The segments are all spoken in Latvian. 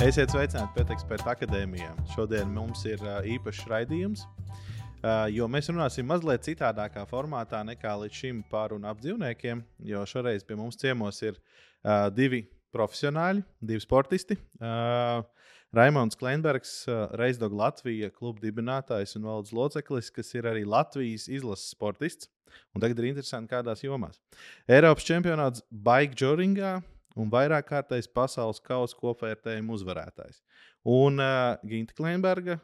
Esiet sveicināti Pēteksperta akadēmijā. Šodien mums ir īpašs raidījums, jo mēs runāsim mazliet citādākā formātā nekā līdz šim par un ap dzīvniekiem. Jo šoreiz pie mums ciemos ir divi profesionāļi, divi sportisti. Raimons Kleinbergs, uh, Reisdog Latvija kluba dibinātājs un valdes loceklis, kas ir arī Latvijas izlases sportists. Un tagad ir interesanti, kādās jomās. Eiropas čempionāts Bike Joringā un vairāk kārtais pasaules kausa kopvērtējuma uzvarētājs. Un uh, Ginta Kleinberga,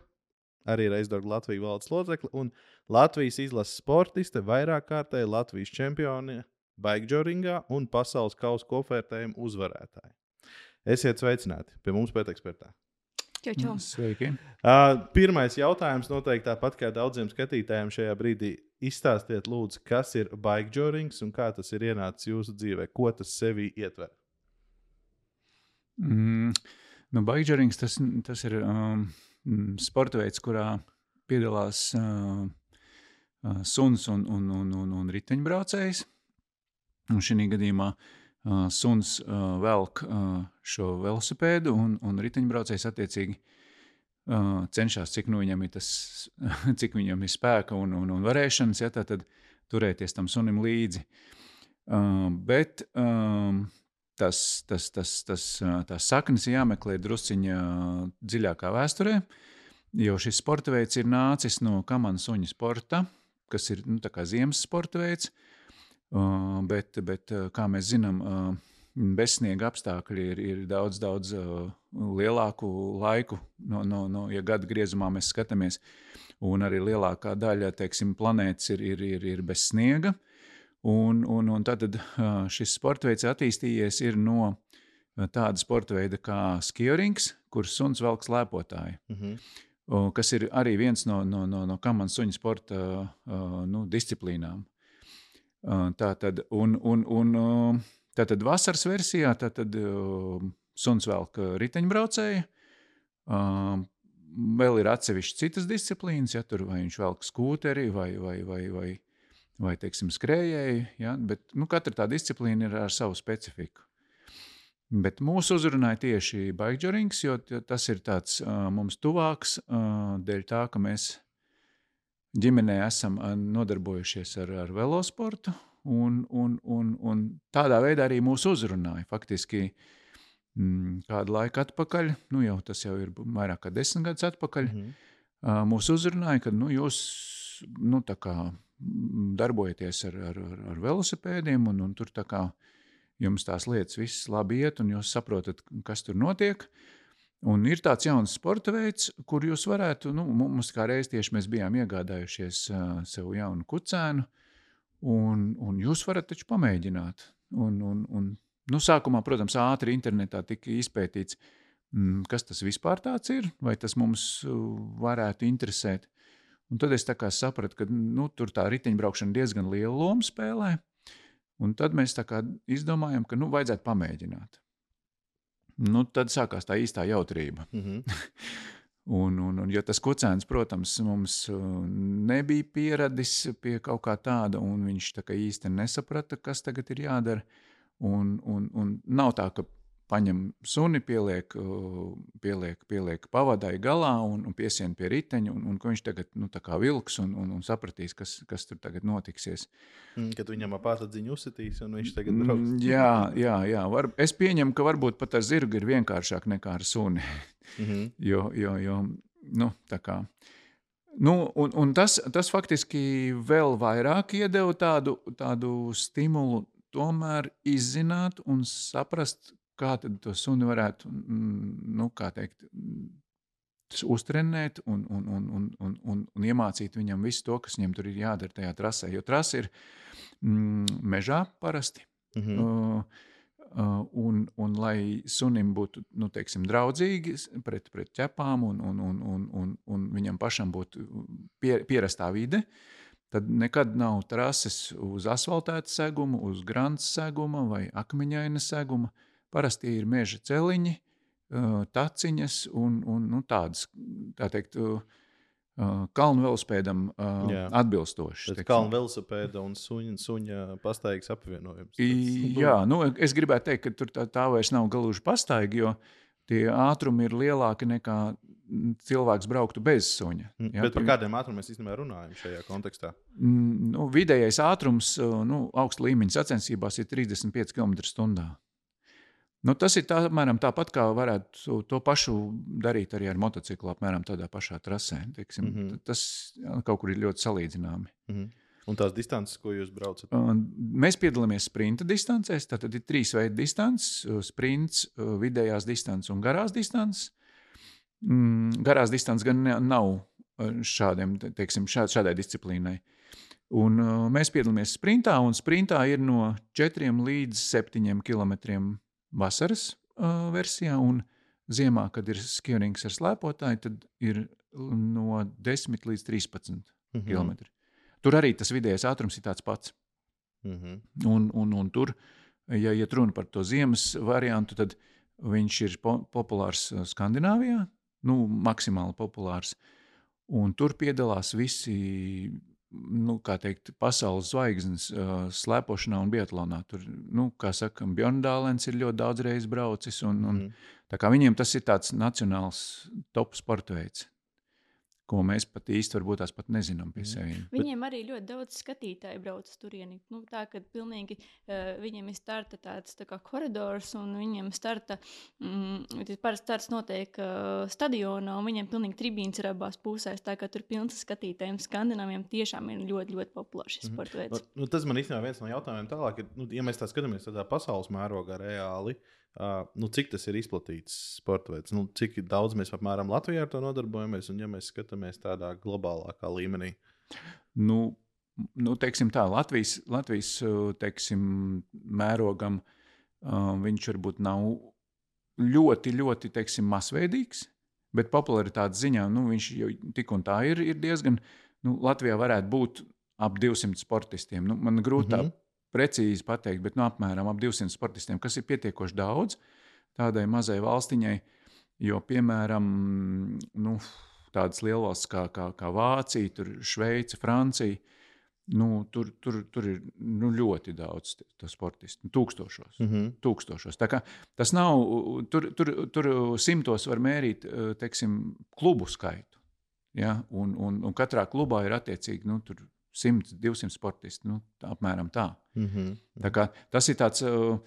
arī Reisdorga Latvijas valdes locekle un Latvijas izlases sportiste, vairāk kārtēji Latvijas čempioni Baigdžoringā un pasaules kausa kopvērtējuma uzvarētāji. Esiet sveicināti pie mums pētekspertā. Čau, čau. Sveiki. Uh, pirmais jautājums noteikti tāpat kā daudziem skatītājiem šajā brīdī. Izstāstiet, lūdzu, kas ir baigdžorings un kā tas ir ienācis jūsu dzīvē, ko tas sevī ietver. Mm, nu, Baigžerings tas, tas ir um, sporta veids, kurā piedalās uh, uh, suns un, un, un, un, un riteņbraucējs. Un šī gadījumā uh, suns uh, velk uh, šo velosipēdu, un, un riteņbraucējs attiecīgi uh, cenšas, cik nu viņam ir tas, cik viņam ir spēka un, un, un varēšanas, ja tā tad turēties tam sunim līdzi. Uh, bet um, tas, tas, tas, tas, tās saknes jāmeklē drusciņā dziļākā vēsturē, jo šis sporta veids ir nācis no kamana suņa sporta, kas ir nu, ziemas sporta veids, bet, bet, kā mēs zinām, bezsniega apstākļi ir, ir daudz, daudz lielāku laiku, no, no, no, ja gada griezumā mēs skatāmies, un arī lielākā daļa teiksim, planētas ir, ir, ir, ir bez sniega. Un, un, un tad šis sporta veids attīstījies no tāda sporta veida kā skierings, kur suns velk slēpotāju. Mm -hmm. Kas ir arī viens no, no, no, no kamana suņa sporta nu, disciplīnām. Tātad, un, un, un, tātad vasaras versijā tātad, suns velk riteņbraucēju. Vēl ir atsevišķas citas disciplīnas, ja tur vai viņš velk skūteri vai, vai, vai, vai vai teiksim, skrejēji. Ja? Bet, nu, katra tā disciplīna ir ar savu specifiku. Bet mūsu uzrunāja tieši baigdžerings, jo tas ir tāds uh, mums tuvāks, uh, dēļ tā, ka mēs ģimenē esam nodarbojušies ar, ar velosportu, un, un, un, un tādā veidā arī mūs uzrunāja. Faktiski mm, kādu laiku atpakaļ, nu jau tas jau ir vairāk kā desmit gadus atpakaļ, mm -hmm. uh, mūs uzrunāja, ka nu, jūs nu, tā kā darbojaties ar, ar, ar, velosipēdiem, un, un tur tā kā jums tās lietas viss labi iet, un jūs saprotat, kas tur notiek. Un ir tāds jauns sporta veids, kur jūs varētu, nu, mums kā reiz tieši mēs bijām iegādājušies uh, sev jaunu kucēnu, un, un jūs varat taču pamēģināt. Un, un, un, nu, sākumā, protams, ātri internetā tika izpētīts, kas tas vispār tāds ir, vai tas mums varētu interesēt. Un tad es sapratu, ka nu, tur tā riteņbraukšana diezgan lielu lomu spēlē. Un tad mēs izdomājām, ka nu, vajadzētu pamēģināt. Nu, tad sākās tā īstā jautrība. Mm -hmm. un, un, un, jo tas kucēns, protams, mums uh, nebija pieradis pie kaut kā tāda, un viņš tā īsti nesaprata, kas tagad ir jādara. Un, un, un nav tā, ka paņem suni, pieliek, pieliek, pieliek pavadai galā un, un piesien pie riteņa, un, un viņš tagad nu, vilks un, un, un sapratīs, kas, kas tur tagad notiksies. Mm, kad viņam apātadziņu uzsitīs, un viņš tagad brauks. Mm, jā, jā, jā. Var, es pieņemu, ka varbūt pat ar zirgu ir vienkāršāk nekā ar suni. Mm -hmm. jo, jo, jo, nu, tā kā. Nu, un, un tas, tas faktiski vēl vairāk iedeva tādu, tādu stimulu tomēr izzināt un saprast, kā to suni varētu mm, nu, teikt, uztrenēt un, un, un, un, un, un, un iemācīt viņam visu to, kas viņam tur ir jādara tajā trasē. Jo trasa ir mm, mežā parasti. Mm -hmm. uh, uh, un, un lai sunim būtu nu, teiksim, draudzīgi pret, pret ķepām un, un, un, un, un, un viņam pašam būtu pie, pierastā vide, tad nekad nav trases uz asfaltēta seguma, uz grāmatas seguma vai akmeņaina seguma. Uh, Parasti ir meža celiņi, taciņas un, un nu, tādas, tā teikt, kalnu velospēdam Jā. atbilstoši. Tas kalnu velosipēda un suņa, suņa pastaigas apvienojums. Tas, Jā, nu, es gribētu teikt, ka tur tā, tā vairs nav galuži pastaigi, jo tie ātrumi ir lielāki nekā cilvēks brauktu bez suņa. Mm, ja, bet par kādiem ātrumiem mēs īstenībā runājam šajā kontekstā? Mm, nu, vidējais ātrums nu, augsta līmeņa sacensībās ir 35 km/h. Nu, tas ir tā, apmēram tāpat, kā varētu to pašu darīt arī ar motociklu, apmēram tādā pašā trasē. Teiksim, mm -hmm. Tas kaut kur ir ļoti salīdzināmi. Mm -hmm. Un tās distances, ko jūs braucat? Mēs piedalāmies sprinta distancēs. Tad ir trīs veidi distances - sprints, vidējās distances un garās distances. Mm, garās distances gan nav šādiem, teiksim, šā, šādai disciplīnai. Un, uh, mēs piedalāmies sprintā, un sprintā ir no 4 līdz 7 km vasaras uh, versijā, un ziemā, kad ir skierings ar slēpotāju, tad ir no 10 līdz 13 mm -hmm. km. Tur arī tas vidējais ātrums ir tāds pats. Mm -hmm. un, un, un tur, ja iet runa par to ziemas variantu, tad viņš ir po populārs Skandināvijā, nu, maksimāli populārs. Un tur piedalās visi nu, teikt, pasaules zvaigznes uh, slēpošanā un biatlonā. Tur, nu, kā saka, Bjorndālens ir ļoti daudz reizes braucis. Un, un, mm. Viņiem tas ir tāds nacionāls top sporta veids ko mēs pat īsti varbūt tās pat nezinām pie mhm. sevis. Viņiem bet... arī ļoti daudz skatītāju brauc turieni. Nu, tā kā pilnīgi uh, viņiem ir starta tāds tā kā koridors, un viņiem starta, mm, parasti starts notiek uh, stadionā, un viņiem pilnīgi tribīns ir abās pusēs. Tā kā tur pilns skatītājiem, skandinaviem tiešām ir ļoti, ļoti populārs šis mm -hmm. sporta veids. Nu, nu, tas man īstenībā viens no jautājumiem tālāk, ir, nu, ja mēs tā skatāmies tādā pasaules mērogā reāli. Uh, Uh, nu, cik tas ir izplatīts sporta veids, nu, cik daudz mēs apmēram Latvijā ar to nodarbojamies, un ja mēs skatāmies tādā globālākā līmenī? Nu, nu, teiksim tā, Latvijas, Latvijas teiksim, mērogam uh, viņš varbūt nav ļoti, ļoti teiksim, masveidīgs, bet popularitātes ziņā nu, viņš jau tik un tā ir, ir diezgan. Nu, Latvijā varētu būt ap 200 sportistiem. Nu, man grūti mm -hmm precīzi pateikt, bet nu, apmēram ap 200 sportistiem, kas ir pietiekoši daudz tādai mazai valstiņai. Jo, piemēram, nu, tādas lielvalstis kā, kā, kā Vācija, Šveice, Francija, nu, tur, tur, tur ir nu, ļoti daudz to sportistu. Nu, tūkstošos. Mm -hmm. tūkstošos. Tas nav, tur, tur, tur simtos var mērīt teiksim, klubu skaitu. Ja? Un, un, un katrā klubā ir attiecīgi nu, 100, 200 sportisti. Nu, tā, apmēram tā. Mm -hmm. tā tas ir tāds uh,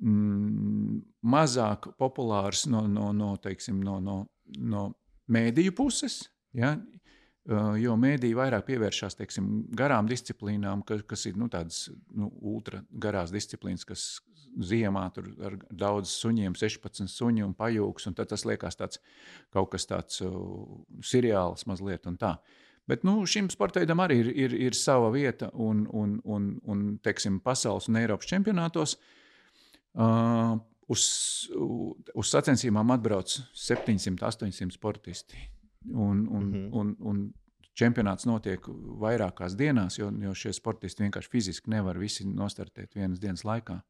mm, mazāk populārs no, no, no, teiksim, no, no, no mēdīju puses. Ja? Uh, jo mēdīji vairāk pievēršās teiksim, garām disciplīnām, kas, kas ir nu, tādas nu, ultra garās disciplīnas, kas ziemā tur ar daudz suņiem, 16 suņu un pajūgs. Un tad tas liekas tāds, kaut kas tāds uh, seriāls mazliet un tā. Uh, Bet nu, šim sportam arī ir, ir, ir sava vieta un, un, un, un teiksim, pasaules un Eiropas čempionātos. Uh, uz, uz sacensībām atbrauc 700, 800 sportisti. Un, un, mm -hmm. un, un čempionāts notiek vairākās dienās, jo, jo šie sportisti vienkārši fiziski nevar visi nostartēt vienas dienas laikā.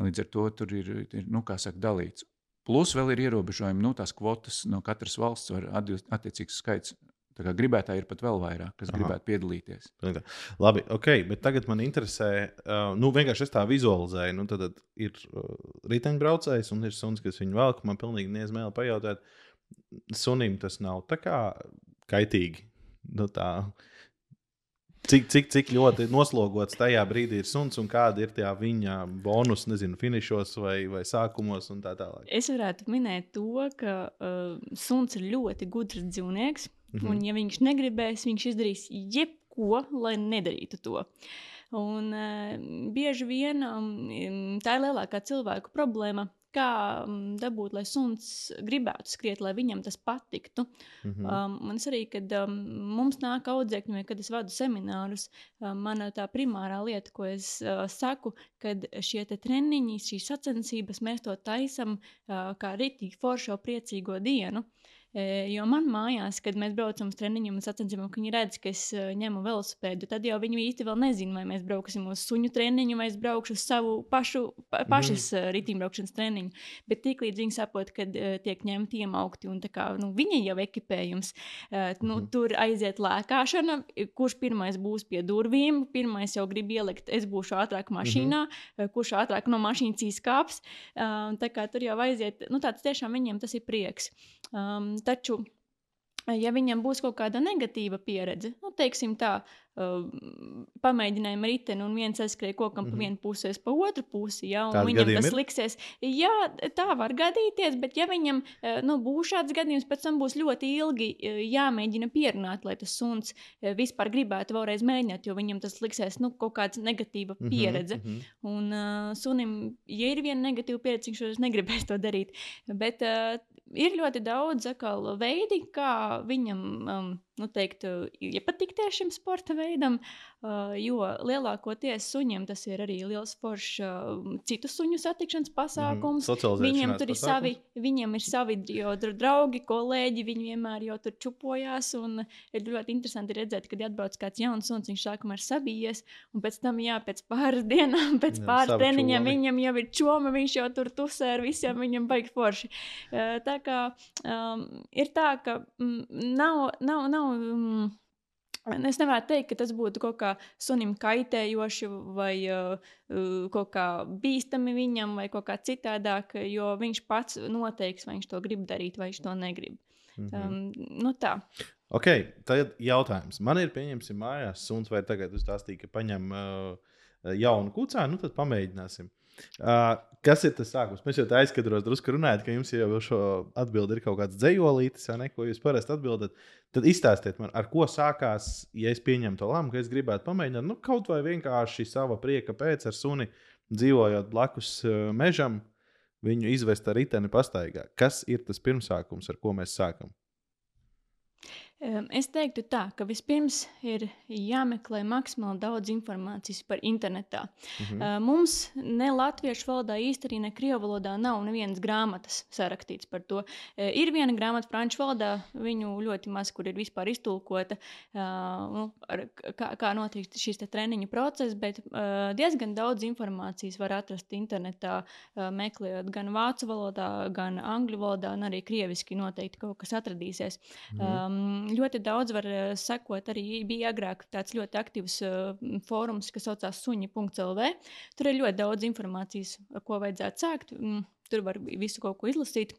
Līdz ar to tur ir, ir nu, saka, dalīts. Plus vēl ir ierobežojumi, nu, tās kvotas no katras valsts var attiecīgs skaits Gribētāji ir pat vēl vairāk, kas Aha. gribētu piedalīties. Labi, ok, bet tagad man interesē, uh, nu, vienkārši es tā vizualizēju. Nu, tad, tad ir uh, riteņbraucējs un ir suns, kas viņu velk. Man pilnīgi niezmēli pajautāt, sunim tas nav tā kā kaitīgi. Nu, tā, Cik, cik, cik ļoti noslogots tajā brīdī ir suns un kāda ir tā viņa bonus, nezinu, finišos vai, vai sākumos un tā tālāk. Es varētu minēt to, ka uh, suns ir ļoti gudrs dzīvnieks. Mm -hmm. Un, ja viņš negribēs, viņš izdarīs jebko, lai nedarītu to. Un, uh, bieži vien um, tā ir lielākā cilvēku problēma kā um, dabūt, lai suns gribētu skriet, lai viņam tas patiktu. Mm -hmm. um, man arī, kad um, mums nāk audzēkņi, kad es vadu seminārus, um, mana tā primārā lieta, ko es uh, saku, kad šie treniņi, šīs sacensības, mēs to taisam uh, kā rītīgi foršo priecīgo dienu. Jo man mājās, kad mēs braucam uz treniņiem un sacensībām, ka viņi redz, ka es ņemu velosipēdu, tad jau viņi īsti vēl nezina, vai mēs brauksim uz suņu treniņu, vai es braukšu uz savu pašu, pa, pašas mm. ritīmbraukšanas treniņu. Bet tiklīdz viņi saprot, ka tiek ņemti iemaukti un kā, nu, viņa jau ekipējums, nu, mm. tur aiziet lēkāšana, kurš pirmais būs pie durvīm, pirmais jau grib ielikt, es būšu ātrāk mašīnā, mm -hmm. kurš ātrāk no mašīnas izkāps. Tā kā tur jau aiziet, nu, tāds tiešām viņiem tas ir prieks. Um, taču, ja viņam būs kaut kāda negatīva pieredze, nu, teiksim tā, uh, pamēģinājām riteni un viens aizskrēja kokam mm -hmm. pa mhm. vienu pusi, es pa otru pusi, ja, un Tādi viņam tas ir? liksies. Jā, tā var gadīties, bet ja viņam uh, nu, būs šāds gadījums, pēc tam būs ļoti ilgi uh, jāmēģina pierunāt, lai tas suns vispār gribētu vēlreiz mēģināt, jo viņam tas liksies nu, kaut kāds negatīva mhm, pieredze. Mm -hmm. Un sunim, ja ir viena negatīva pieredze, viņš vairs negribēs to darīt. Bet ir ļoti daudz akal, veidi, kā viņam um, nu, teikt, iepatikties šim sporta veidam, jo lielākoties suņiem tas ir arī liels foršs citu suņu satikšanas pasākums. Mm, viņiem tur ir pasākums. savi, viņiem ir savi jo, draugi, kolēģi, viņi vienmēr jau tur čupojās. Ir ļoti interesanti redzēt, kad atbrauc kāds jauns suns, viņš sākumā ir sabijies, un pēc tam, jā, pēc pāris dienām, pēc pāris treniņiem viņam jau ir čoma, viņš jau tur tusē ar visiem, viņam baigi forši. Tā kā um, ir tā, ka mm, nav, nav, nav Um, es nevaru teikt, ka tas būtu kaut kā sunim kaitējoši vai uh, kaut kā bīstami viņam vai kaut kā citādāk, jo viņš pats noteiks, vai viņš to grib darīt vai viņš to negrib. Mm -hmm. um, nu tā. Ok, tad jautājums. Man ir pieņemsim mājās suns, vai tagad uz tās tīka paņem uh, jaunu kucēnu, nu tad pamēģināsim. Uh, kas ir tas sākums? Mēs jau tā aizkadros drusku runājot, ka jums jau šo atbildi ir kaut kāds dzējolītis, vai ne, ko jūs parasti atbildat. Tad izstāstiet man, ar ko sākās, ja es pieņemu to lēmumu, ka es gribētu pamēģināt, nu, kaut vai vienkārši sava prieka pēc ar suni dzīvojot blakus uh, mežam, viņu izvest ar riteni pastaigā. Kas ir tas pirmsākums, ar ko mēs sākam? Es teiktu, tā, ka vispirms ir jāmeklē maksimāli daudz informācijas par internetā. Mm -hmm. Mums ne latviešu valodā, īstenībā ne krievu valodā nav nevienas grāmatas sarakstīts par to. Ir viena grāmata franču valodā, viņu ļoti maz, kur ir vispār iztulkota, nu, kā, kā notiek šis treniņu process, bet diezgan daudz informācijas var atrast internetā, meklējot gan vācu valodā, gan angļu valodā, un arī krieviski noteikti kaut kas atradīsies. Mm -hmm. um, ļoti daudz var uh, sekot. Arī bija agrāk tāds ļoti aktīvs uh, fórums, kas saucās suņi.lv. Tur ir ļoti daudz informācijas, ko vajadzētu sākt. Mm, tur var visu kaut ko izlasīt.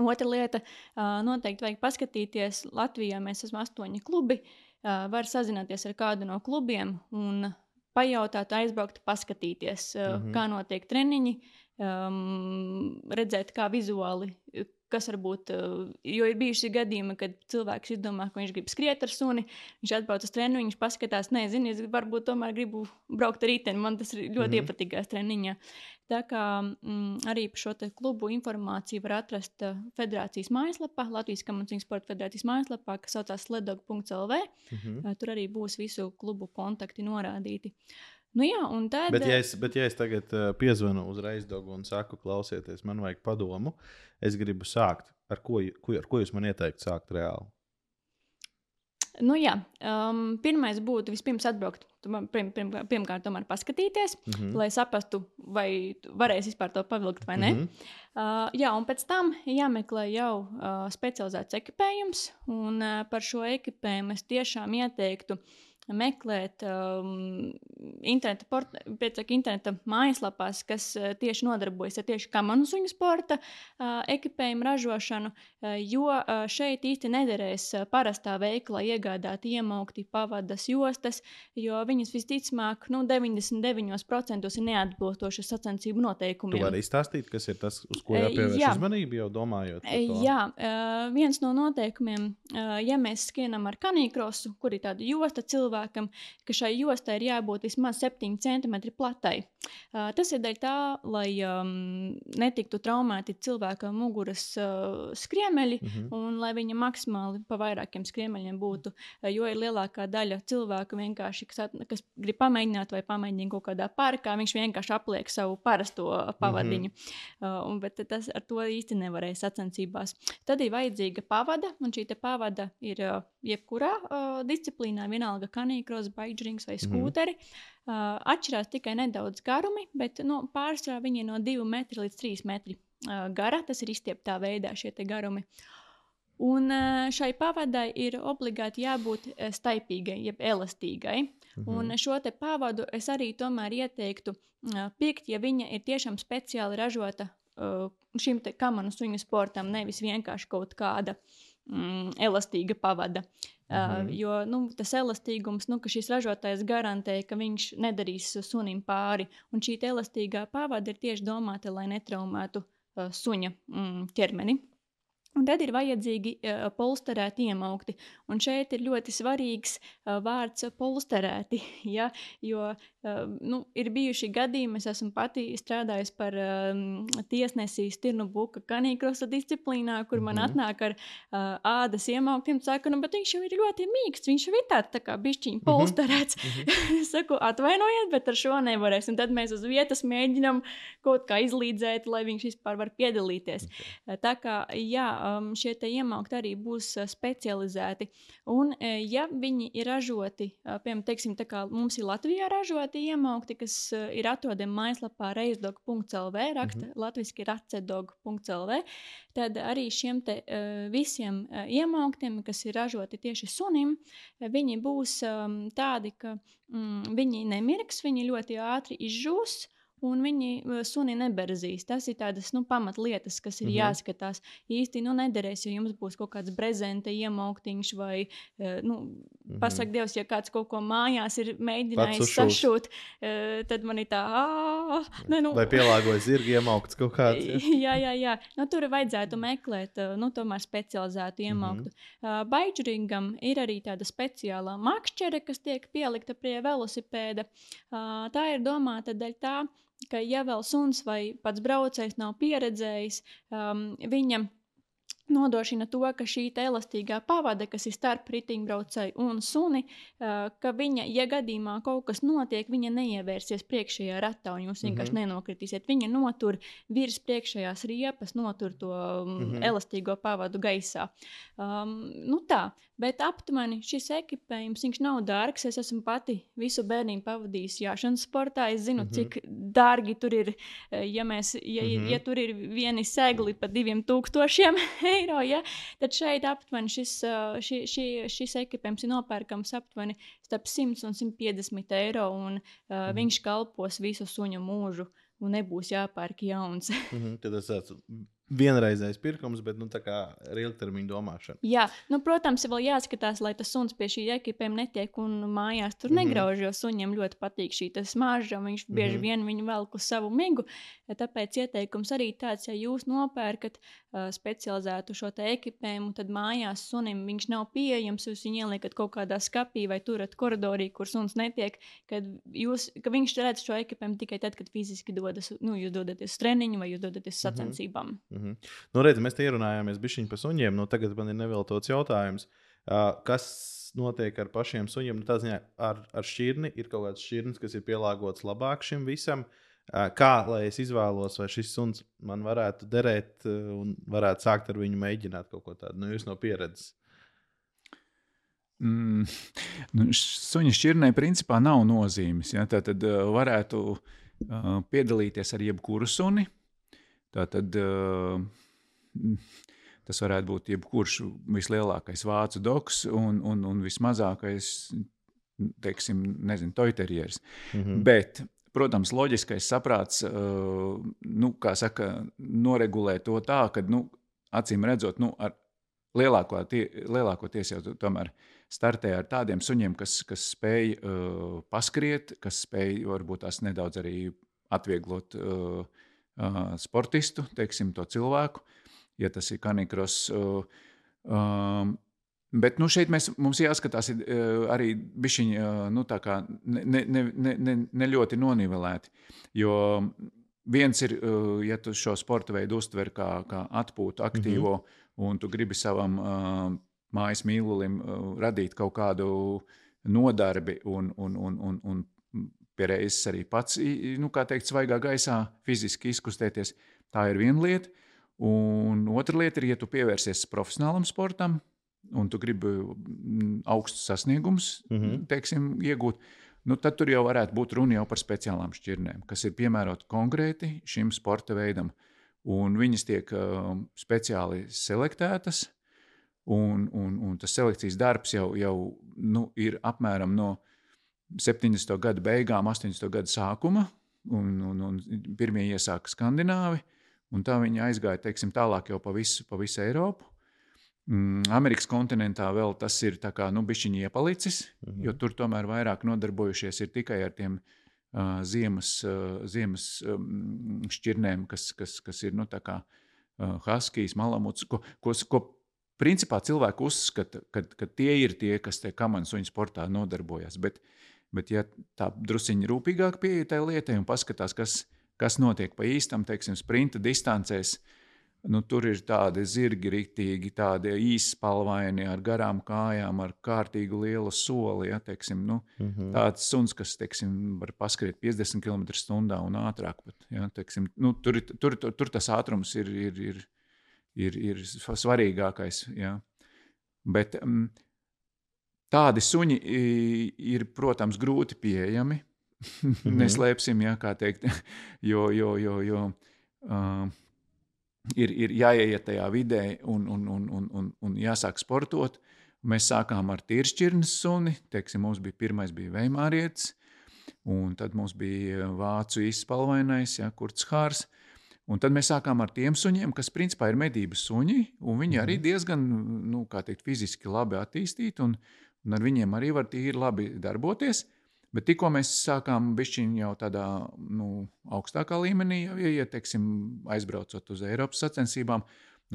Otra lieta, uh, noteikti vajag paskatīties. Latvijā mēs esam astoņi klubi. Var sazināties ar kādu no klubiem un pajautāt, aizbraukt, paskatīties, mm -hmm. kā notiek treniņi, um, redzēt, kā vizuāli kas varbūt, jo ir bijuši gadījumi, kad cilvēks izdomā, ka viņš grib skriet ar suni, viņš atbrauc uz treniņu, viņš paskatās, nezinu, es varbūt tomēr gribu braukt ar riteni, man tas ļoti mm -hmm. iepatīkās treniņā. Tā kā mm, arī par šo klubu informāciju var atrast uh, federācijas mājaslapā, Latvijas Kamerunijas Sporta Federācijas mājaslapā, kas saucās ledog.lv. Mm -hmm. tur arī būs visu klubu kontakti norādīti. Uh, Nu jā, tad... bet, ja es, bet, ja es tagad uh, piezvanu uzreiz Dogu un saku, klausieties, man vajag padomu, es gribu sākt. Ar ko, ko, ar ko jūs man ieteikt sākt reāli? Nu, jā, um, pirmais būtu vispirms atbraukt. Pirm, pirm, pirmkārt, tomēr paskatīties, mm -hmm. lai saprastu, vai varēs vispār to pavilkt vai nē. Mm -hmm. uh, jā, un pēc tam jāmeklē jau uh, specializēts ekipējums, un uh, par šo ekipējumu es tiešām ieteiktu uh, meklēt um, interneta, port, pēc, interneta mājaslapās, kas uh, tieši nodarbojas ar tieši kamanu suņu sporta uh, ekipējumu ražošanu, uh, jo uh, šeit īsti nederēs uh, parastā veiklā iegādāt iemaukti pavadas jostas, jo viņas visticamāk nu, 99% ir neatbilstošas sacensību noteikumiem. Tu vari izstāstīt, kas ir tas, uz ko jāpievērš jā. uzmanība, jau domājot? Jā, uh, viens no noteikumiem, uh, ja mēs skrienam ar kanīkrosu, kur ir tāda josta cilvēka cilvēkam, ka šai jostai ir jābūt vismaz 7 cm platai. Uh, tas ir dēļ tā, lai um, netiktu traumēti cilvēka muguras uh, skriemeļi, mm -hmm. un lai viņa maksimāli pa vairākiem skriemeļiem būtu. Uh, jo ir lielākā daļa cilvēku, vienkārši, kas, at, kas grib pamēģināt vai pamēģināt kaut kādā parkā, viņš vienkārši apliek savu parasto pavadiņu. Mm -hmm. uh, un, bet tas ar to īsti nevarēja sacensībās. Tad ir vajadzīga pavada, un šī pavada ir uh, jebkurā uh, disciplīnā, vienalga kanīkros, baigdžrings vai skūteri. Mm -hmm. Uh, atšķirās tikai nedaudz garumi, bet nu, pārsvarā viņi ir no 2 metri līdz 3 metri uh, gara. Tas ir izstieptā veidā šie garumi. Un uh, šai pavadai ir obligāti jābūt staipīgai, jeb elastīgai. Mhm. Un šo pavadu es arī tomēr ieteiktu uh, pirkt, ja viņa ir tiešām speciāli ražota uh, šim kamanu suņu sportam, nevis vienkārši kaut kāda mm, elastīga pavada. -hmm. uh, jo nu, tas elastīgums, nu, ka šis ražotājs garantē, ka viņš nedarīs sunim pāri, un šī elastīgā pavada ir tieši domāta, lai netraumētu uh, suņa mm, ķermeni. Un tad ir vajadzīgi uh, polsterēti iemaukti. Un šeit ir ļoti svarīgs uh, vārds polsterēti. Ja? Jo uh, nu, ir bijuši gadījumi, es esmu pati strādājusi par uh, tiesnesi Stirnu Buka kanīkrosa disciplīnā, kur man mm atnāk ar uh, ādas iemauktiem. Saka, nu, bet viņš jau ir ļoti mīksts, viņš jau ir tāds tā kā bišķiņ polsterēts. Mm -hmm. es saku, atvainojiet, bet ar šo nevarēs. Un tad mēs uz vietas mēģinam kaut kā izlīdzēt, lai viņš vispār var piedalīties. Okay. Tā kā, jā, um, šie iemaukti arī būs uh, specializēti. Un, uh, ja viņi ir ražoti, uh, piemēram, teiksim, mums ir Latvijā ražoti iemaukti, kas uh, ir atrodami mājaslapā reizdog.lv, raksta mm -hmm. latviski racedog.lv, tad arī šiem te, uh, visiem uh, iemauktiem, kas ir ražoti tieši sunim, viņi būs um, tādi, ka mm, viņi nemirks, viņi ļoti ātri izžūs un viņi eh, suni neberzīs. Tas ir tādas nu, pamatlietas, kas ir mm -hmm. jāskatās. Īsti nu, nederēs, ja jums būs kaut kāds brezenta iemauktiņš vai, eh, nu, mm -hmm. pasak Dievs, ja kāds kaut ko mājās ir mēģinājis sašūt, eh, tad man ir tā, ne, nu. Vai pielāgojas zirga iemaukts kaut kāds. Jā, jā, jā. Nu, tur vajadzētu meklēt, nu, tomēr specializētu iemauktu. Mm -hmm. Baidžringam ir arī tāda speciālā makšķere, kas tiek pielikta pie velosipēda. Tā ir domāta dēļ tā, ka ja vēl suns vai pats braucējs nav pieredzējis, um, viņam nodrošina to, ka šī elastīgā pavade, kas ir starp riteņbraucēju un suni, uh, ka viņa, ja gadījumā kaut kas notiek, viņa neievērsies priekšējā ratā un jūs vienkārši mm -hmm. nenokritīsiet. Viņa notur virs priekšējās riepas, notur to mm -hmm. elastīgo pavadu gaisā. Um, nu tā, bet aptuveni šis ekipējums nav dārgs. Es esmu pati visu bērnību pavadījusi jāšanas sportā. Es zinu, mm -hmm. cik dārgi tur ir, ja, mēs, ja, mm -hmm. ja tur ir vieni segli pa diviem tūkstošiem eiro, ja, tad šeit aptuveni šis, ši, ši, šis ekipējums ir nopērkams aptuveni starp 100 un 150 eiro, un uh, mm. viņš kalpos visu suņu mūžu. Un nebūs jāpērk jauns. mm -hmm, tad tas vienreizējs pirkums, bet nu, ar ilgtermiņa domāšanu. Jā, nu, protams, vēl jāskatās, lai tas suns pie šī ekipējuma netiek un mājās tur mm -hmm. negrauž, jo suņiem ļoti patīk šī smarža, un viņš bieži mm -hmm. vien viņu velk uz savu migu. Tāpēc ieteikums arī tāds, ja jūs nopērkat uh, specializētu šo ekipējumu, tad mājās sunim viņš nav pieejams, jūs viņu ieliekat kaut kādā skapī vai turat koridorī, kur suns netiek, kad jūs, ka viņš redz šo ekipējumu tikai tad, kad fiziski dodas, nu, jūs dodaties uz treniņu vai jūs dodaties mhm. sacensībām. Mm -hmm. Mm -hmm. nu, redz, mēs te ierunājāmies bišķiņu par suņiem. Nu, tagad man ir neveltots jautājums. Uh, kas notiek ar pašiem suņiem? Nu, ziņā, ar, ar šķirni ir kaut kāds šķirnis, kas ir pielāgots labāk šim visam. Uh, kā lai es izvēlos, vai šis suns man varētu derēt uh, un varētu sākt ar viņu mēģināt kaut ko tādu? Nu, jūs no pieredzes. Mm, nu, suņa šķirnei principā nav nozīmes. Ja? Tā tad uh, varētu uh, piedalīties ar jebkuru suni. Uh, Tā tad tas varētu būt jebkurš vislielākais vācu doks un, un, un vismazākais, teiksim, nezinu, toiterieris. Mm -hmm. Bet, protams, loģiskais saprāts, nu, kā saka, noregulē to tā, ka, nu, acīm redzot, nu, ar lielāko, tie, lielākoties jau tomēr startē ar tādiem suņiem, kas, kas spēj uh, paskriet, kas spēj varbūt tās nedaudz arī atvieglot uh, uh, sportistu, teiksim, to cilvēku, ja tas ir kanikros. Uh, um, Bet nu, šeit mēs, mums jāskatās arī bišķiņi, nu, tā kā ne, ne, ne, ne, ne ļoti nonivelēti. Jo viens ir, ja tu šo sporta veidu uztver kā, kā atpūtu, aktīvo, mm -hmm. un tu gribi savam uh, mājas mīlulim uh, radīt kaut kādu nodarbi un, un, un, un, un pie reizes arī pats, nu, kā teikt, svaigā gaisā fiziski izkustēties. Tā ir viena lieta. Un otra lieta ir, ja tu pievērsies profesionālam sportam, un tu gribi augstus sasniegumus mm -hmm. teiksim, iegūt, nu, tad tur jau varētu būt runa par speciālām šķirnēm, kas ir piemērotas konkrēti šim sporta veidam. Un viņas tiek uh, speciāli selektētas, un, un, un tas selekcijas darbs jau, jau nu, ir apmēram no 70. gada beigām, 80. gada sākuma, un, un, un pirmie iesāka Skandināvi, un tā viņi aizgāja teiksim, tālāk jau pa visu, pa visu Eiropu. Mm, Amerikas kontinentā vēl tas ir kā, nu, bišķiņi iepalicis, -hmm. jo tur tomēr vairāk nodarbojušies tikai ar tiem uh, ziemas, uh, ziemas um, šķirnēm, kas, kas, kas ir nu, kā, uh, huskijas, malamuts, ko, ko, ko principā cilvēki uzskata, ka, ka tie ir tie, kas te kamanas suņu sportā nodarbojas. Bet, bet ja tā drusciņi rūpīgāk pieeja tai lietai un paskatās, kas, kas notiek pa īstam, teiksim, sprinta distancēs, Nu, tur ir tādi zirgi, rīktīgi, tādi īspalvaini, ar garām kājām, ar kārtīgu lielu soli. Ja, teiksim, nu, mm -hmm. Tāds suns, kas teiksim, var paskriet 50 km/h un ātrāk. Pat, ja, teiksim, nu, tur, tur, tur, tur tas ātrums ir, ir, ir, ir, ir svarīgākais. Ja. Bet um, tādi suņi ir, protams, grūti pieejami. -hmm. Neslēpsim, ja, kā teikt, jo. jo, jo, jo uh, ir, ir jāieiet tajā vidē un, un, un, un, un, un jāsāk sportot. Mēs sākām ar tīršķirnes suni. Teiksim, mums bija pirmais bija veimārietis, un tad mums bija vācu izspalvainais, ja, kurts hārs. Un tad mēs sākām ar tiem suņiem, kas principā ir medību suņi, un viņi arī mhm. diezgan nu, teikt, fiziski labi attīstīti, un, un ar viņiem arī var tīri labi darboties. Bet tikko mēs sākām bišķiņu jau tādā nu, augstākā līmenī, jau ja, teiksim, aizbraucot uz Eiropas sacensībām,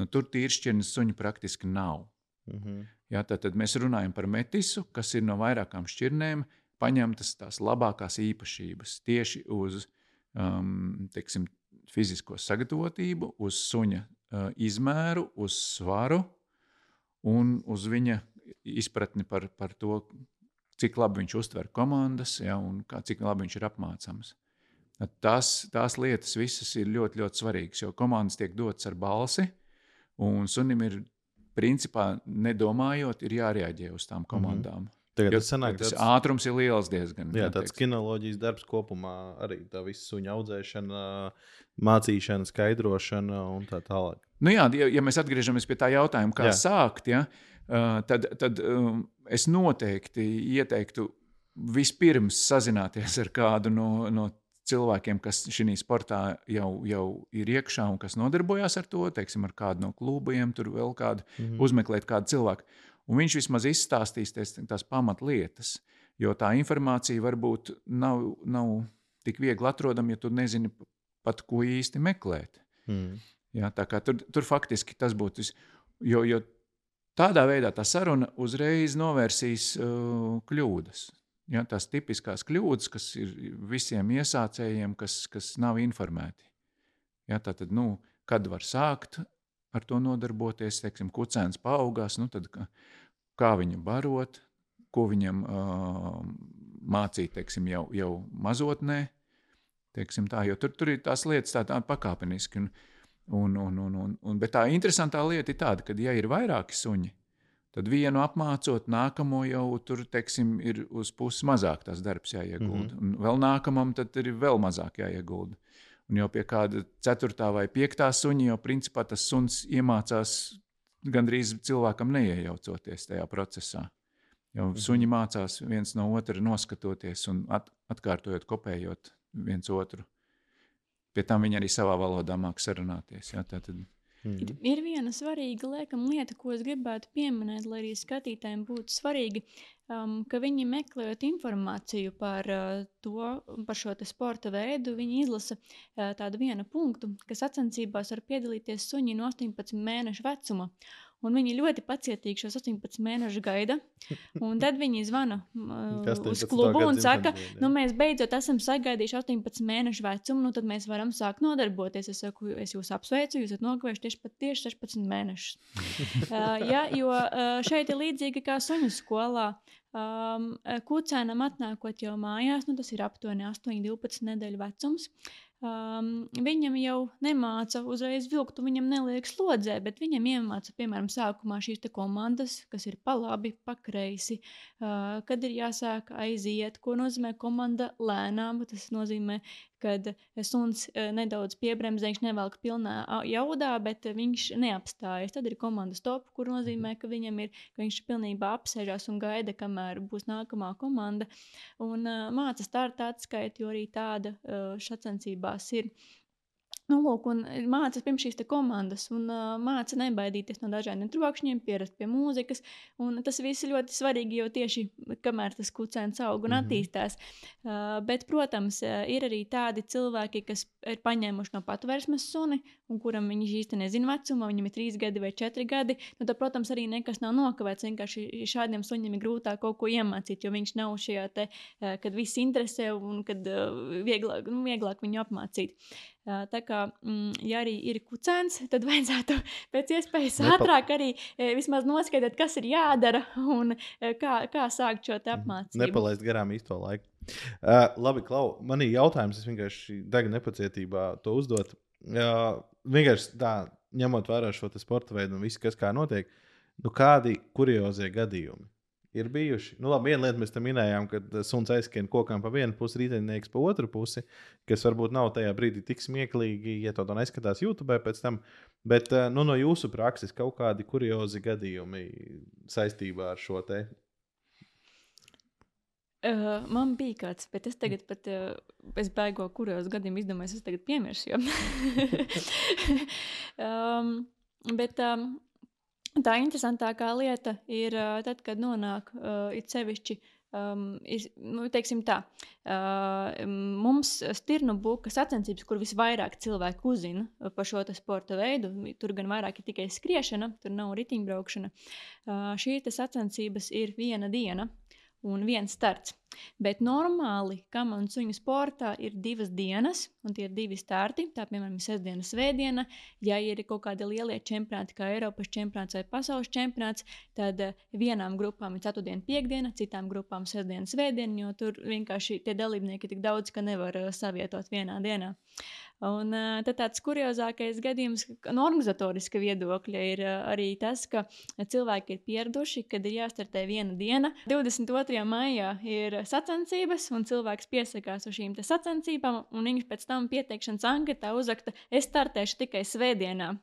nu, tur tīršķirnes suņu praktiski nav. Mm -hmm. Jā, tad, tad mēs runājam par metisu, kas ir no vairākām šķirnēm paņemtas tās labākās īpašības tieši uz um, teiksim, fizisko sagatavotību, uz suņa uh, izmēru, uz svaru un uz viņa izpratni par, par to, cik labi viņš uztver komandas ja, un kā, cik labi viņš ir apmācāms. Tās, tās lietas visas ir ļoti, ļoti svarīgas, jo komandas tiek dotas ar balsi, un sunim ir principā nedomājot, ir jārēģē uz tām komandām. Mm -hmm. Tagad tas, sanāk, tas tāds, ātrums ir liels diezgan. Jā, tāds kinoloģijas darbs kopumā arī tā visa suņa audzēšana, mācīšana, skaidrošana un tā tālāk. Nu jā, ja, ja mēs atgriežamies pie tā jautājuma, kā jā. sākt, ja, uh, tad, tad um, es noteikti ieteiktu vispirms sazināties ar kādu no, no cilvēkiem, kas šajā sportā jau, jau ir iekšā un kas nodarbojas ar to, teiksim, ar kādu no klubiem, tur vēl kādu, mm -hmm. uzmeklēt kādu cilvēku. Un viņš vismaz izstāstīs tās, tās pamatlietas, jo tā informācija varbūt nav, nav tik viegli atrodama, ja tu nezini pat, ko īsti meklēt. Mm. Jā, tur, tur faktiski tas būtu. Jo, jo Tādā veidā tā saruna uzreiz novērsīs uh, kļūdas. Ja, tās tipiskās kļūdas, kas ir visiem iesācējiem, kas, kas nav informēti. Ja, tātad, nu, kad var sākt ar to nodarboties, teiksim, kucēns paaugās, nu, tad, kā, kā viņu barot, ko viņam uh, mācīt, teiksim, jau, jau mazotnē. Teiksim tā, jo tur, tur ir tās lietas tā, tā pakāpeniski. Un, Un, un, un, un, un, bet tā interesantā lieta ir tāda, ka, ja ir vairāki suņi, tad vienu apmācot, nākamo jau tur teiksim, ir uz puses mazāk tas darbs jāiegulda. Mm -hmm. Un vēl nākamam tad ir vēl mazāk jāiegulda. Un jau pie kāda ceturtā vai piektā suņa jau principā tas suns iemācās gandrīz cilvēkam neiejaucoties tajā procesā. Jau mm -hmm. suņi mācās viens no otra noskatoties un at, atkārtojot, kopējot viens otru. Pie tam viņi arī savā valodā māks sarunāties. Jā, tātad... Mm. Ir, ir viena svarīga liekam, lieta, ko es gribētu pieminēt, lai arī skatītājiem būtu svarīgi, um, ka viņi meklējot informāciju par, uh, to, par šo sporta veidu, viņi izlasa uh, tādu vienu punktu, ka sacensībās var piedalīties suņi no 18 mēnešu vecuma. Un viņi ļoti pacietīgi šos 18 mēnešus gaida. Un tad viņi zvana uh, uz klubu un saka, nu, mēs beidzot esam sagaidījuši 18 mēnešu vecumu, nu tad mēs varam sākt nodarboties. Es saku, es jūs apsveicu, jūs esat nokavējuši tieši, pat tieši 16 mēnešus. uh, ja, jo uh, šeit ir līdzīgi kā suņu skolā. Um, Kūcēnam atnākot jau mājās, nu, tas ir aptuveni 8, 12 nedēļu vecums. Um, viņam jau nemāca uzreiz vilkt, viņam neliek slodzē, bet viņam iemāca, piemēram, sākumā šīs komandas, kas ir pa labi, pa kreisi, uh, kad ir jāsāk aiziet, ko nozīmē komanda lēnām. Tas nozīmē, kad suns nedaudz piebremzē, viņš nevelk pilnā jaudā, bet viņš neapstājas. Tad ir komandas top, kur nozīmē, ka viņam ir, ka viņš pilnībā apsēžās un gaida, kamēr būs nākamā komanda. Un uh, māca starta atskaiti, jo arī tāda uh, šacensībās ir. Nu, lūk, un mācās pirms šīs komandas, un uh, mācās nebaidīties no dažādiem trokšņiem, pierast pie mūzikas. Tas viss ir ļoti svarīgi, jo tieši kamēr tas kucēns aug un mm -hmm. attīstās. Uh, bet, protams, ir arī tādi cilvēki, kas ir paņēmuši no patvērsmes suni, un kuram viņš īsti nezina vecumu, viņam ir trīs gadi vai četri gadi. Nu, tad, protams, arī nekas nav nokavēts. Vienkārši šādiem suņiem ir grūtāk kaut ko iemācīt, jo viņš nav šajā te, uh, kad viss interesē un kad uh, vieglāk, nu, vieglāk viņu apmācīt. Tā kā, mm, ja arī ir kucēns, tad vajadzētu pēc iespējas ātrāk arī vismaz noskaidrot, kas ir jādara un kā, kā sākt šo mhm. apmācību. Nepalaist garām īsto laiku. Uh, labi, Klau, man ir jautājums, es vienkārši degu nepacietībā to uzdot. Uh, vienkārši tā, ņemot vērā šo sporta veidu un visu, kas kā notiek, nu kādi kuriozie gadījumi ir bijuši. Nu, labi, viena lieta mēs tam minējām, kad suns aizskrien kokam pa vienu pusi, rītdienas pa otru pusi, kas varbūt nav tajā brīdī tik smieklīgi, ja to, to neskatās YouTube pēc tam. Bet eh, nu, no jūsu prakses kaut kādi kuriozi gadījumi saistībā ar šo te. Uh, man bija kāds, bet es tagad pat uh, es baigo, kuros gadījumos izdomāju, es tagad piemiršu. um, bet um, Tā interesantākā lieta ir tad, kad nonāk uh, it sevišķi. Um, ir, nu, teiksim tā, uh, mums stirnu buka sacensības, kur visvairāk cilvēku uzzina par šo sporta veidu. Tur gan vairāk ir tikai skriešana, tur nav riteņbraukšana. Uh, šīs sacensības ir viena diena un viens starts. Bet normāli, kam un suņu sportā ir divas dienas, un tie ir divi starti. Tā, piemēram, sestdiena, svētdiena. Ja ir kaut kādi lielie čempionāti, kā Eiropas čempionāts vai pasaules čempionāts, tad eh, vienām grupām ir ceturtdiena, piekdiena, citām grupām sestdiena, svētdiena, jo tur vienkārši tie dalībnieki ir tik daudz, ka nevar uh, savietot vienā dienā. Un uh, tāds kuriozākais gadījums no organizatoriska viedokļa ir arī tas, ka cilvēki ir pieraduši, kad ir jāstartē viena diena. 22. maijā ir sacensības, un cilvēks piesakās uz šīm sacensībām, un viņš pēc tam pieteikšanas anketā uzraksta, es startēšu tikai svētdienā.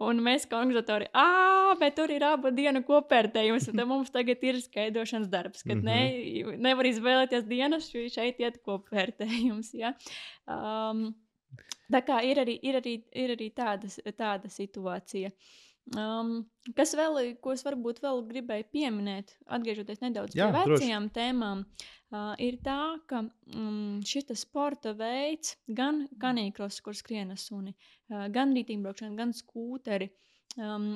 Un mēs, kā organizatori, ah, bet tur ir abu dienu kopvērtējums, un mums tagad ir skaidrošanas darbs, ka mm -hmm. ne, nevar izvēlēties dienas, jo šeit iet kopvērtējums. Ja? Um, Tā kā ir arī, ir arī, ir arī tāda, tāda situācija. Um, kas vēl, ko es varbūt vēl gribēju pieminēt, atgriežoties nedaudz Jā, pie vecajām droši. tēmām, uh, ir tā, ka um, šis sporta veids, gan kanīkros, kur skrienas suni, uh, gan rītīmbraukšana, gan skūteri, um,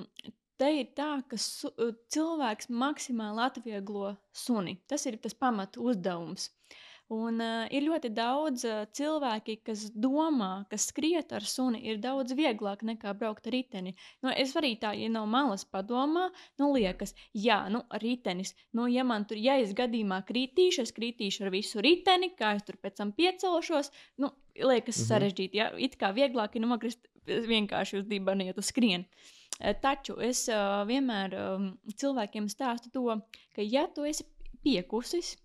te ir tā, ka su, cilvēks maksimāli atvieglo suni. Tas ir tas pamat uzdevums. Uh, Un uh, ir ļoti daudz uh, cilvēki, kas domā, ka skriet ar suni ir daudz vieglāk nekā braukt ar riteni. Nu, es arī tā, ja no malas padomā, nu, liekas, jā, nu, ritenis. Nu, ja man tur, ja es gadījumā kritīšu, es kritīšu ar visu riteni, kā es tur pēc tam piecelšos, nu, liekas mm -hmm. sarežģīti. Ja? It kā vieglāk ir nokrist vienkārši uz dibana, ja tu skrieni. Taču es uh, vienmēr um, cilvēkiem stāstu to, ka, ja tu esi piekusis,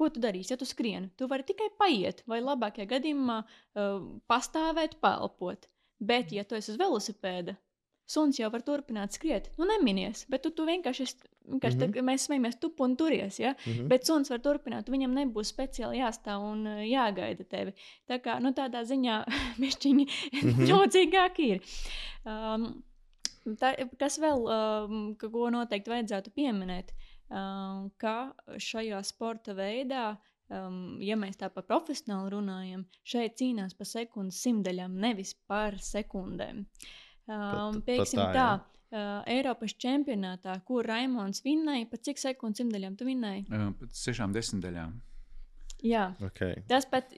Ko tu darīsi, ja tu skrieni? Tu vari tikai paiet, vai labākajā gadījumā uh, pastāvēt, pelpot. Bet, ja tu esi uz velosipēda, suns jau var turpināt skriet. Nu, neminies, bet tu, tu vienkārši, vienkārši mm -hmm. tā, mēs smejamies, tu un turies. Ja? Mm -hmm. Bet suns var turpināt, viņam nebūs speciāli jāstāv un uh, jāgaida tevi. Tā kā nu, tādā ziņā mišķiņi mm -hmm. jocīgāk ir. Um, tā, kas vēl, um, ko noteikti vajadzētu pieminēt? Um, ka šajā sporta veidā, um, ja mēs tā par profesionāli runājam, šeit cīnās par sekundes simtaļām, nevis par sekundēm. Um, Pieksim tā, tā uh, Eiropas čempionātā, kur Raimons vinnēja, pa cik sekundes simtdaļām tu vinnēji? Uh, pēc sešām desmitdaļām. Jā, Okay. tas pat,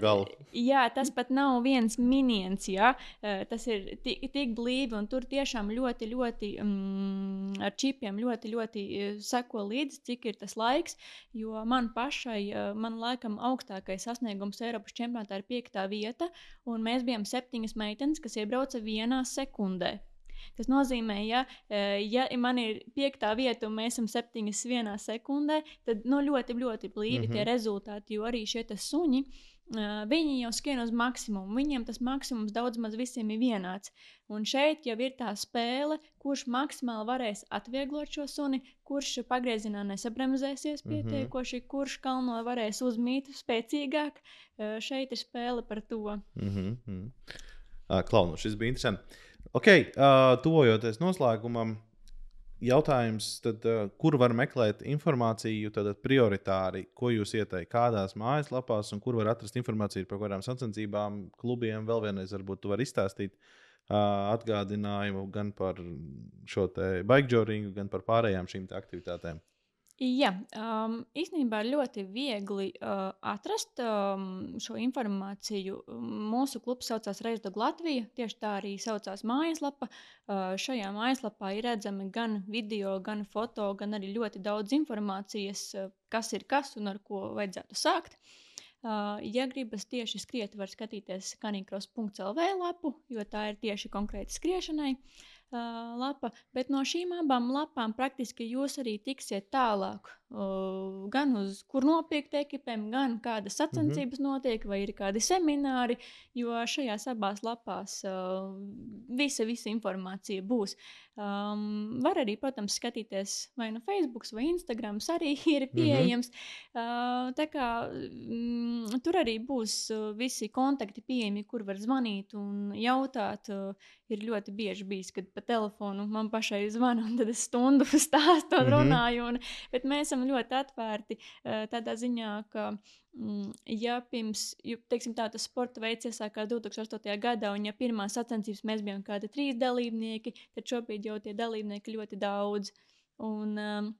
gala. Jā, tas pat nav viens miniens, jā. Eh, tas ir tik, tik blīvi, un tur tiešām ļoti, ļoti mm, ar čipiem ļoti, ļoti eh, seko līdzi, cik ir tas laiks. Jo man pašai, eh, man laikam augstākais sasniegums Eiropas čempionātā ir piektā vieta, un mēs bijām septiņas meitenes, kas iebrauca vienā sekundē. Tas nozīmē, ja, eh, ja man ir piekta vieta un mēs esam septiņas vienā sekundē, tad nu, ļoti, ļoti blīvi mm -hmm. tie rezultāti, jo arī šie suņi. Uh, viņi jau skrien uz maksimumu. Viņiem tas maksimums daudz maz visiem ir vienāds. Un šeit jau ir tā spēle, kurš maksimāli varēs atvieglot šo suni, kurš pagriezienā nesabremzēsies pietiekoši, mm -hmm. kurš kalno varēs uzmīt spēcīgāk. Uh, šeit ir spēle par to. Mm -hmm. uh, Klaunu, šis bija interesants. Ok, uh, tuvojoties noslēgumam, jautājums, tad, uh, kur var meklēt informāciju tad, prioritāri, ko jūs ieteikt, kādās mājaslapās, un kur var atrast informāciju par kādām sacensībām, klubiem. Vēl vienreiz, varbūt tu vari izstāstīt uh, atgādinājumu gan par šo baigžoringu, gan par pārējām šīm aktivitātēm. Jā, um, īstenībā ir ļoti viegli uh, atrast um, šo informāciju. Mūsu klubs saucās Reizes Latvija. Tieši tā arī saucās mājaslapa. Uh, šajā mājaslapā ir redzami gan video, gan foto, gan arī ļoti daudz informācijas, kas ir kas un ar ko vajadzētu sākt. Uh, ja gribas tieši skriet, var skatīties kanīkros.lv lapu, jo tā ir tieši konkrēti skriešanai. Uh, lapa, bet no šīm abām lapām praktiski jūs arī tiksiet tālāk gan uz kur nopirkt ekipēm, gan kādas sacensības mm -hmm. notiek, vai ir kādi semināri. Jo šajās abās lapās uh, visa, visa informācija būs. Um, var arī, protams, skatīties vai no Facebook vai Instagram, arī ir pieejams. Mm -hmm. uh, tā kā mm, tur arī būs uh, visi kontakti pieejami, kur var zvanīt un jautāt. Uh, ir ļoti bieži bijis, kad pa telefonu man pašai zvana, un tad es stundu stāstu un -hmm. runāju. Un, bet mēs esam esam ļoti atvērti eh, tādā ziņā, ka, mm, ja pirms, teiksim, tā, tas sporta veids iesākās 2008. gadā, un ja pirmā sacensības mēs bijām kādi trīs dalībnieki, tad šobrīd jau tie dalībnieki ļoti daudz. Un, um,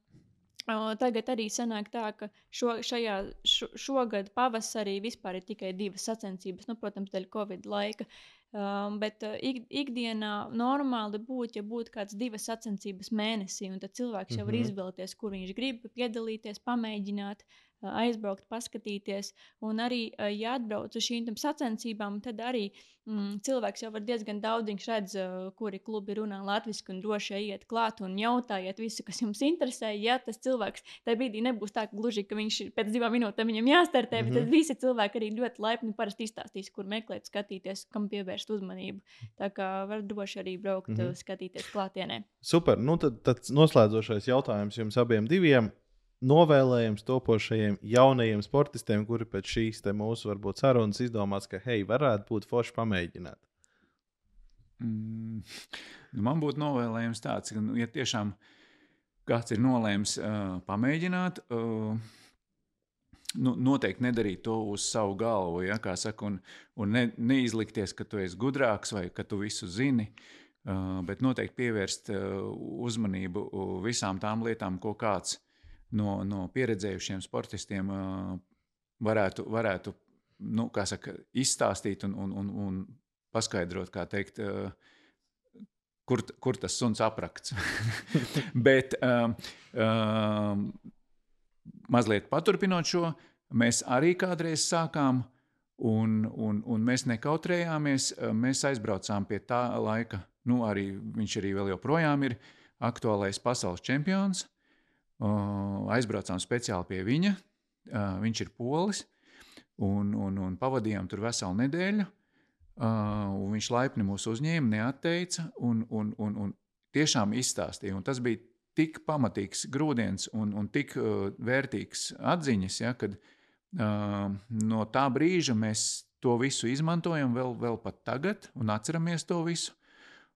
tagad arī sanāk tā, ka šo, šajā, šo, šogad pavasarī vispār ir tikai divas sacensības, nu, protams, dēļ Covid laika. Um, bet uh, ik, ikdienā normāli būtu, ja būtu kāds divas sacensības mēnesī, un tad cilvēks jau mm -hmm. var mhm. izvēlēties, kur viņš grib piedalīties, pamēģināt aizbraukt, paskatīties. Un arī, ja atbrauc uz šīm sacensībām, tad arī mm, cilvēks jau var diezgan daudz, viņš redz, kuri klubi runā latviešu, un droši iet klāt un jautājiet visu, kas jums interesē. Ja tas cilvēks tajā brīdī nebūs tā, ka gluži, ka viņš pēc divām minūtēm viņam jāstartē, mm -hmm. bet tad mhm. visi cilvēki arī ļoti laipni parasti izstāstīs, kur meklēt, skatīties, kam pievērst uzmanību. Tā kā var droši arī braukt, mm -hmm. skatīties klātienē. Super. Nu, tad, tad noslēdzošais jautājums jums abiem diviem novēlējums topošajiem jaunajiem sportistiem, kuri pēc šīs mūsu varbūt sarunas izdomās, ka hei, varētu būt forši pamēģināt? Mm, nu man būtu novēlējums tāds, ka, nu, ja tiešām kāds ir nolēmis uh, pamēģināt, uh, nu, noteikti nedarīt to uz savu galvu, ja, saka, un, un ne, neizlikties, ka tu esi gudrāks vai ka tu visu zini. Uh, bet noteikti pievērst uh, uzmanību visām tām lietām, ko kāds no, no pieredzējušiem sportistiem varētu, varētu nu, saka, izstāstīt un, un, un, un paskaidrot, kā teikt, kur, kur tas suns aprakts. Bet um, um, mazliet paturpinot šo, mēs arī kādreiz sākām, un, un, un mēs nekautrējāmies. Mēs aizbraucām pie tā laika, nu, arī viņš arī vēl joprojām ir aktuālais pasaules čempions aizbraucām speciāli pie viņa. Viņš ir polis, un, un, un pavadījām tur veselu nedēļu. Viņš laipni mūs uzņēma, neatteica un, un, un, un tiešām izstāstīja. Un tas bija tik pamatīgs grūdienis un, un tik vērtīgs atziņas, ja, kad no tā brīža mēs to visu izmantojam vēl, vēl pat tagad un atceramies to visu.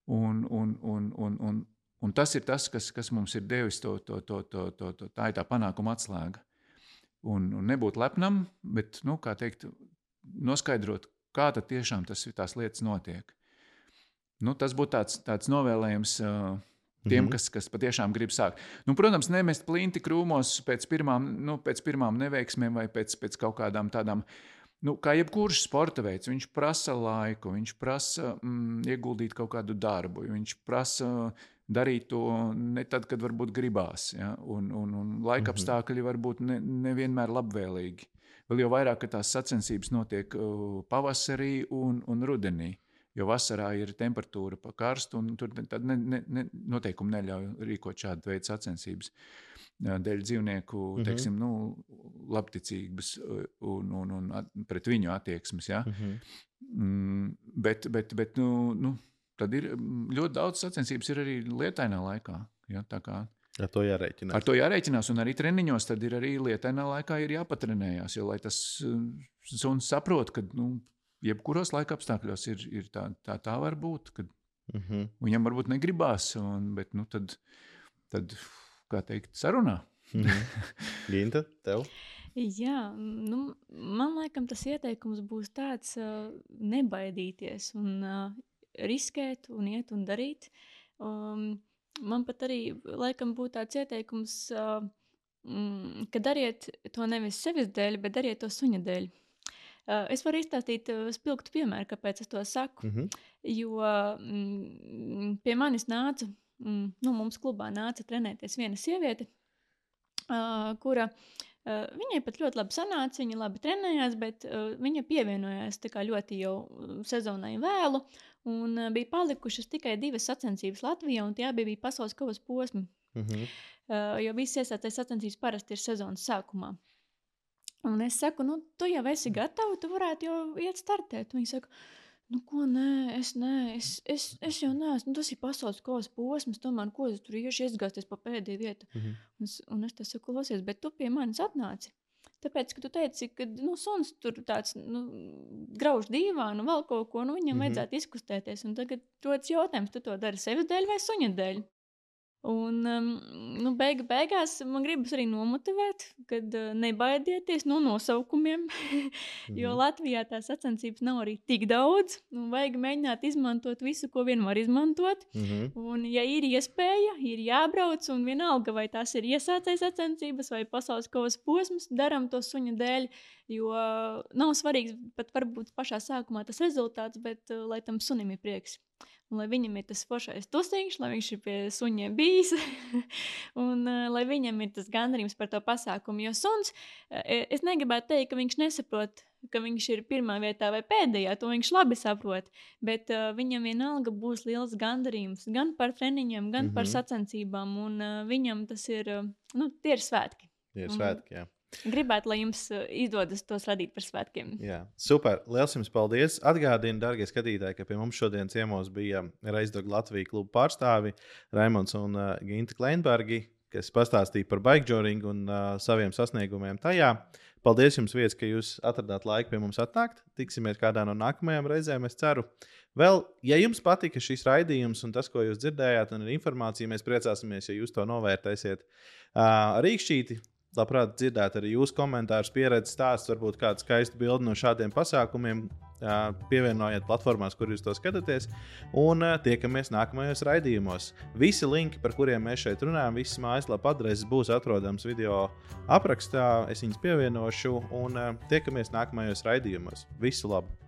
Un, un, un, un, un, Un tas ir tas, kas, kas mums ir devis to, to, to, to, to, to tā ir tā panākuma atslēga. Un, un nebūt lepnam, bet, nu, kā teikt, noskaidrot, kā tad tiešām tas, tās lietas notiek. Nu, tas būtu tāds, tāds novēlējums. Uh, Tiem, mm -hmm. kas, kas patiešām grib sākt. Nu, protams, nemest plinti krūmos pēc pirmām, nu, pēc pirmām neveiksmēm vai pēc, pēc kaut kādām tādām nu, kā jebkurš sporta veids, viņš prasa laiku, viņš prasa mm, ieguldīt kaut kādu darbu, viņš prasa darīt to ne tad, kad varbūt gribās. Ja? Un, un, un laika mhm. apstākļi var būt ne, nevienmēr labvēlīgi. Vēl jau vairāk, ka tās sacensības notiek uh, pavasarī un, un rudenī. Jo vasarā ir temperatūra pa karstu, un tur ne, ne, ne, noteikumi neļauj rīkot šādu veidu sacensības. Dēļ dzīvnieku mm -hmm. teiksim, nu, labticības un, un, un pret viņu attieksmes. Ja? Mm -hmm. mm, bet, bet, bet nu, nu, tad ir ļoti daudz sacensības arī lietainā laikā. Ja? Ar to jārēķinās. Ar to jārēķinās, un arī treniņos tad ir arī lietainā laikā jāpatrenējās. Jo lai tas suns saprot, ka nu, jebkuros laika apstākļos ir, ir tā, tā, tā var būt. Kad uh mhm. -huh. Viņam varbūt negribās, un, bet nu, tad, tad, kā teikt, sarunā. Uh mhm. -huh. Ginta, tev? Jā, nu, man liekas, tas ieteikums būs tāds, uh, nebaidīties un uh, riskēt, un iet un darīt. Um, man pat arī laikam būtu tāds ieteikums, uh, mm, ka dariet to nevis sevis dēļ, bet dariet to suņa dēļ. Uh, es varu izstāstīt uh, spilgtu piemēru, kāpēc es to saku. Mm -hmm. Jo mm, pie manis nāca, mm, nu, mums klubā nāca trenēties viena sieviete, uh, kura uh, viņai pat ļoti labi sanāca, viņa labi trenējās, bet uh, viņa pievienojās ļoti jau sezonai vēlu. Un uh, bija palikušas tikai divas sacensības Latvijā, un tie abi bija pasaules kausa posmi. Mm -hmm. uh, jo visas iesaistītās sacensības parasti ir sezonas sākumā. Un es saku, nu, tu jau esi gatava, tu varētu jau iet startēt. Viņa saka, nu, ko nē, es, nē, es, es, es jau neesmu, nu, tas ir pasaules kausa posms, tomēr, ko es tur iešu iesgāsties pa pēdējo vietu. Mm -hmm. un, un es te saku, klausies, bet tu pie manis atnāci. Tāpēc, ka tu teici, ka nu, suns tur tāds nu, grauž dīvānu, vēl kaut ko, nu, viņam mm -hmm. vajadzētu izkustēties. Un tagad rodas jautājums, tu to dari sevis dēļ vai suņa dēļ? Un, um, nu, beigu, beigās man gribas arī nomotivēt, kad uh, nebaidieties no nosaukumiem. jo mm. Latvijā tās sacensības nav arī tik daudz. Nu, vajag mēģināt izmantot visu, ko vien var izmantot. Mm -hmm. Un, ja ir iespēja, ir jābrauc, un vienalga, vai tās ir iesācējas sacensības vai pasaules kausa posms, darām to suņa dēļ. Jo nav svarīgs pat varbūt pašā sākumā tas rezultāts, bet uh, lai tam sunim ir prieks un lai viņam ir tas foršais tusiņš, lai viņš ir pie suņiem bijis, un uh, lai viņam ir tas gandarījums par to pasākumu. Jo suns, uh, es negribētu teikt, ka viņš nesaprot, ka viņš ir pirmā vietā vai pēdējā, to viņš labi saprot, bet uh, viņam vienalga būs liels gandarījums gan par treniņiem, gan mm -hmm. par mhm. sacensībām, un uh, viņam tas ir, uh, nu, tie ir svētki. Tie ir svētki, jā. Gribētu, lai jums uh, izdodas tos radīt par svētkiem. Jā, super. Lielas jums paldies. Atgādinu, darbie skatītāji, ka pie mums šodien ciemos bija Reizdoga Latvijas kluba pārstāvi Raimons un uh, Ginta Kleinbergi, kas pastāstīja par bikejorringu un uh, saviem sasniegumiem tajā. Paldies jums, vietas, ka jūs atradāt laiku pie mums atnākt. Tiksimies kādā no nākamajām reizēm, es ceru. Vēl, ja jums patika šis raidījums un tas, ko jūs dzirdējāt, un informācija, mēs priecāsimies, ja jūs to novērtēsiet. Uh, Rīkšķīti labprāt dzirdētu arī jūsu komentārus, pieredzi stāstus, varbūt kādu skaistu bildi no šādiem pasākumiem. Pievienojiet platformās, kur jūs to skatāties, un tiekamies nākamajos raidījumos. Visi linki, par kuriem mēs šeit runājam, visas mājaslapā adreses būs atrodamas video aprakstā. Es viņus pievienošu, un tiekamies nākamajos raidījumos. Visu labu!